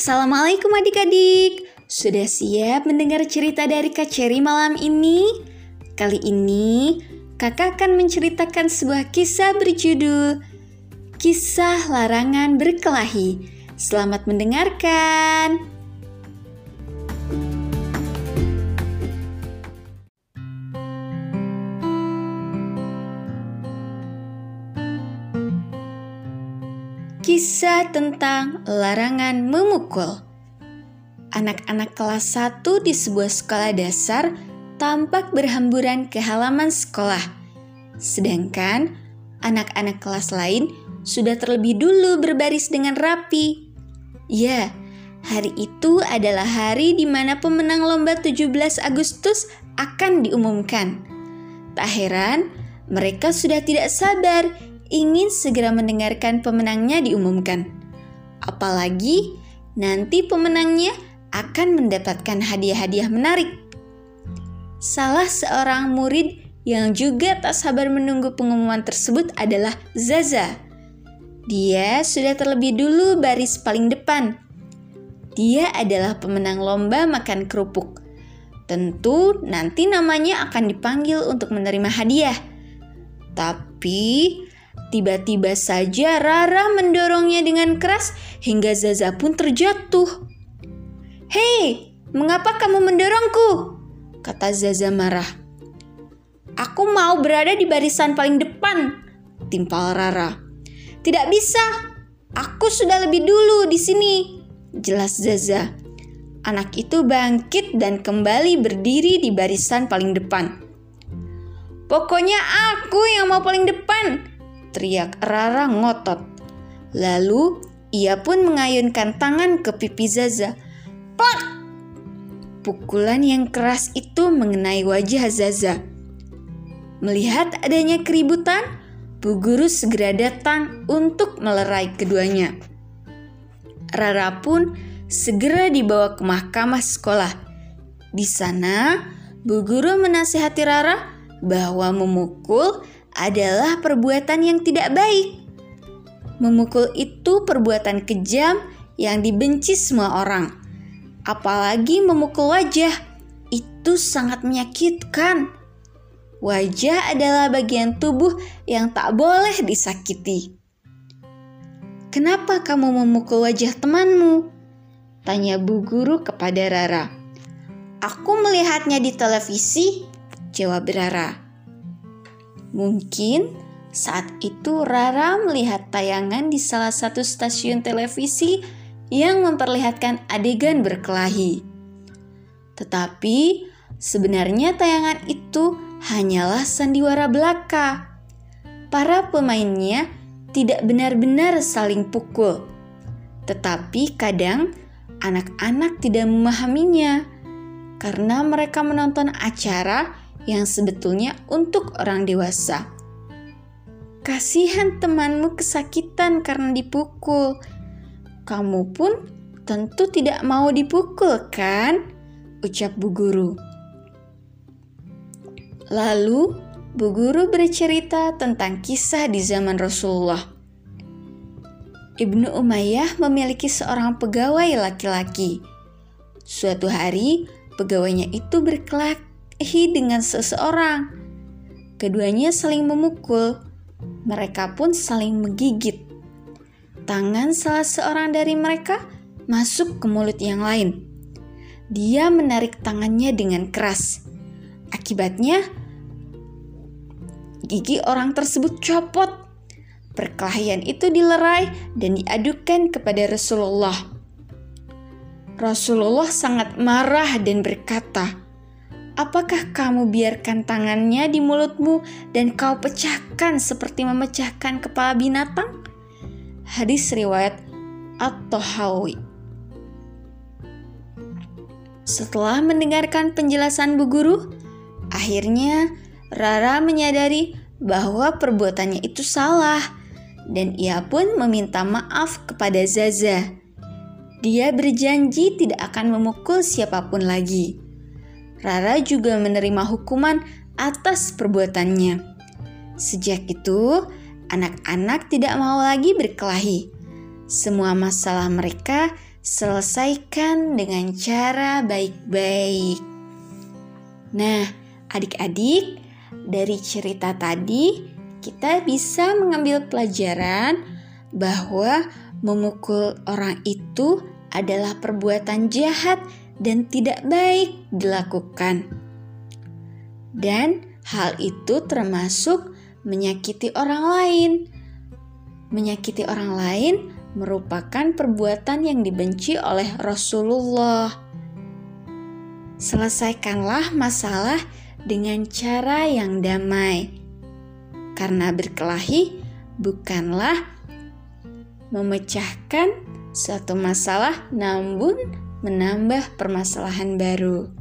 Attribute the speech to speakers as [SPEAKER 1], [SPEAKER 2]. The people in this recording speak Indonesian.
[SPEAKER 1] Assalamualaikum adik-adik. Sudah siap mendengar cerita dari Kak Cherry malam ini? Kali ini kakak akan menceritakan sebuah kisah berjudul Kisah Larangan Berkelahi. Selamat mendengarkan. Kisah tentang larangan memukul. Anak-anak kelas 1 di sebuah sekolah dasar tampak berhamburan ke halaman sekolah. Sedangkan anak-anak kelas lain sudah terlebih dulu berbaris dengan rapi. Ya, hari itu adalah hari di mana pemenang lomba 17 Agustus akan diumumkan. Tak heran, mereka sudah tidak sabar ingin segera mendengarkan pemenangnya diumumkan. Apalagi nanti pemenangnya akan mendapatkan hadiah-hadiah menarik. Salah seorang murid yang juga tak sabar menunggu pengumuman tersebut adalah Zaza. Dia sudah terlebih dulu baris paling depan. Dia adalah pemenang lomba makan kerupuk. Tentu nanti namanya akan dipanggil untuk menerima hadiah. Tapi Tiba-tiba saja Rara mendorongnya dengan keras hingga Zaza pun terjatuh. Hei, mengapa kamu mendorongku? Kata Zaza marah. Aku mau berada di barisan paling depan, timpal Rara. Tidak bisa, aku sudah lebih dulu di sini, jelas Zaza. Anak itu bangkit dan kembali berdiri di barisan paling depan. Pokoknya aku yang mau paling depan, teriak Rara ngotot. Lalu ia pun mengayunkan tangan ke pipi Zaza. Plak! Pukulan yang keras itu mengenai wajah Zaza. Melihat adanya keributan, Bu Guru segera datang untuk melerai keduanya. Rara pun segera dibawa ke mahkamah sekolah. Di sana, Bu Guru menasihati Rara bahwa memukul adalah perbuatan yang tidak baik. Memukul itu perbuatan kejam yang dibenci semua orang. Apalagi memukul wajah, itu sangat menyakitkan. Wajah adalah bagian tubuh yang tak boleh disakiti. Kenapa kamu memukul wajah temanmu? Tanya Bu Guru kepada Rara. Aku melihatnya di televisi, jawab Rara. Mungkin saat itu Rara melihat tayangan di salah satu stasiun televisi yang memperlihatkan adegan berkelahi. Tetapi sebenarnya tayangan itu hanyalah sandiwara belaka. Para pemainnya tidak benar-benar saling pukul. Tetapi kadang anak-anak tidak memahaminya karena mereka menonton acara yang sebetulnya untuk orang dewasa. Kasihan temanmu kesakitan karena dipukul. Kamu pun tentu tidak mau dipukul, kan? Ucap Bu Guru. Lalu, Bu Guru bercerita tentang kisah di zaman Rasulullah. Ibnu Umayyah memiliki seorang pegawai laki-laki. Suatu hari, pegawainya itu berkelak dengan seseorang. Keduanya saling memukul. Mereka pun saling menggigit. Tangan salah seorang dari mereka masuk ke mulut yang lain. Dia menarik tangannya dengan keras. Akibatnya, gigi orang tersebut copot. Perkelahian itu dilerai dan diadukan kepada Rasulullah. Rasulullah sangat marah dan berkata, Apakah kamu biarkan tangannya di mulutmu dan kau pecahkan seperti memecahkan kepala binatang? Hadis riwayat At-Tahawi. Setelah mendengarkan penjelasan Bu Guru, akhirnya Rara menyadari bahwa perbuatannya itu salah dan ia pun meminta maaf kepada Zaza. Dia berjanji tidak akan memukul siapa pun lagi. Rara juga menerima hukuman atas perbuatannya. Sejak itu, anak-anak tidak mau lagi berkelahi. Semua masalah mereka selesaikan dengan cara baik-baik. Nah, adik-adik, dari cerita tadi kita bisa mengambil pelajaran bahwa memukul orang itu adalah perbuatan jahat dan tidak baik dilakukan. Dan hal itu termasuk menyakiti orang lain. Menyakiti orang lain merupakan perbuatan yang dibenci oleh Rasulullah. Selesaikanlah masalah dengan cara yang damai, karena berkelahi bukanlah memecahkan suatu masalah, namun menambah permasalahan baru.